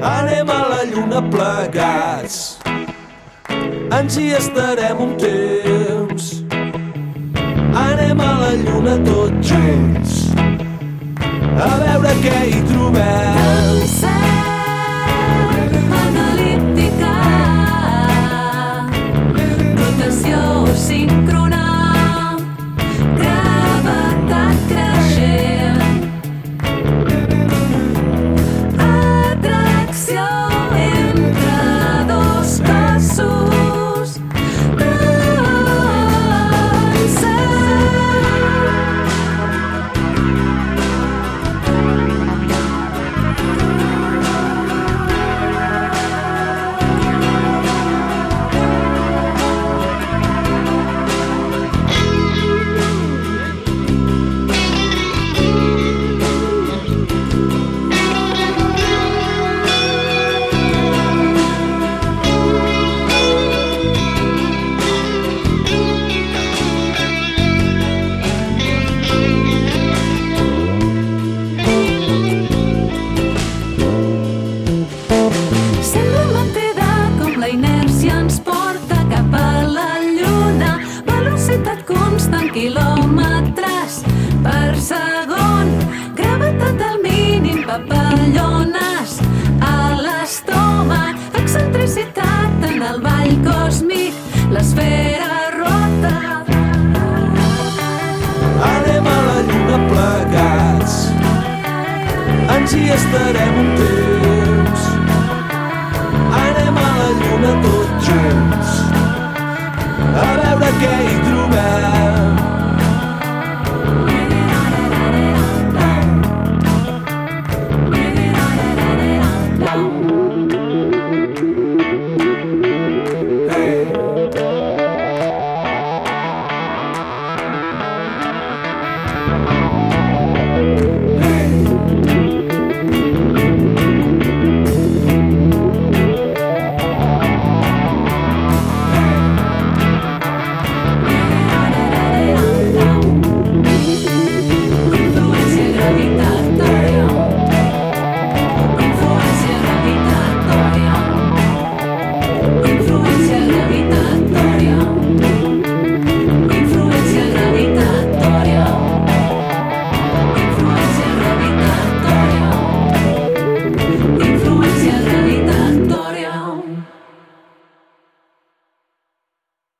Anem a la lluna plegats. Ens hi estarem un temps. Anem a la lluna tots junts. A veure què hi trobem. L'esfera rota. Anem a la lluna plegats. Ens hi estarem un temps. Anem a la lluna tots junts. A veure què hi.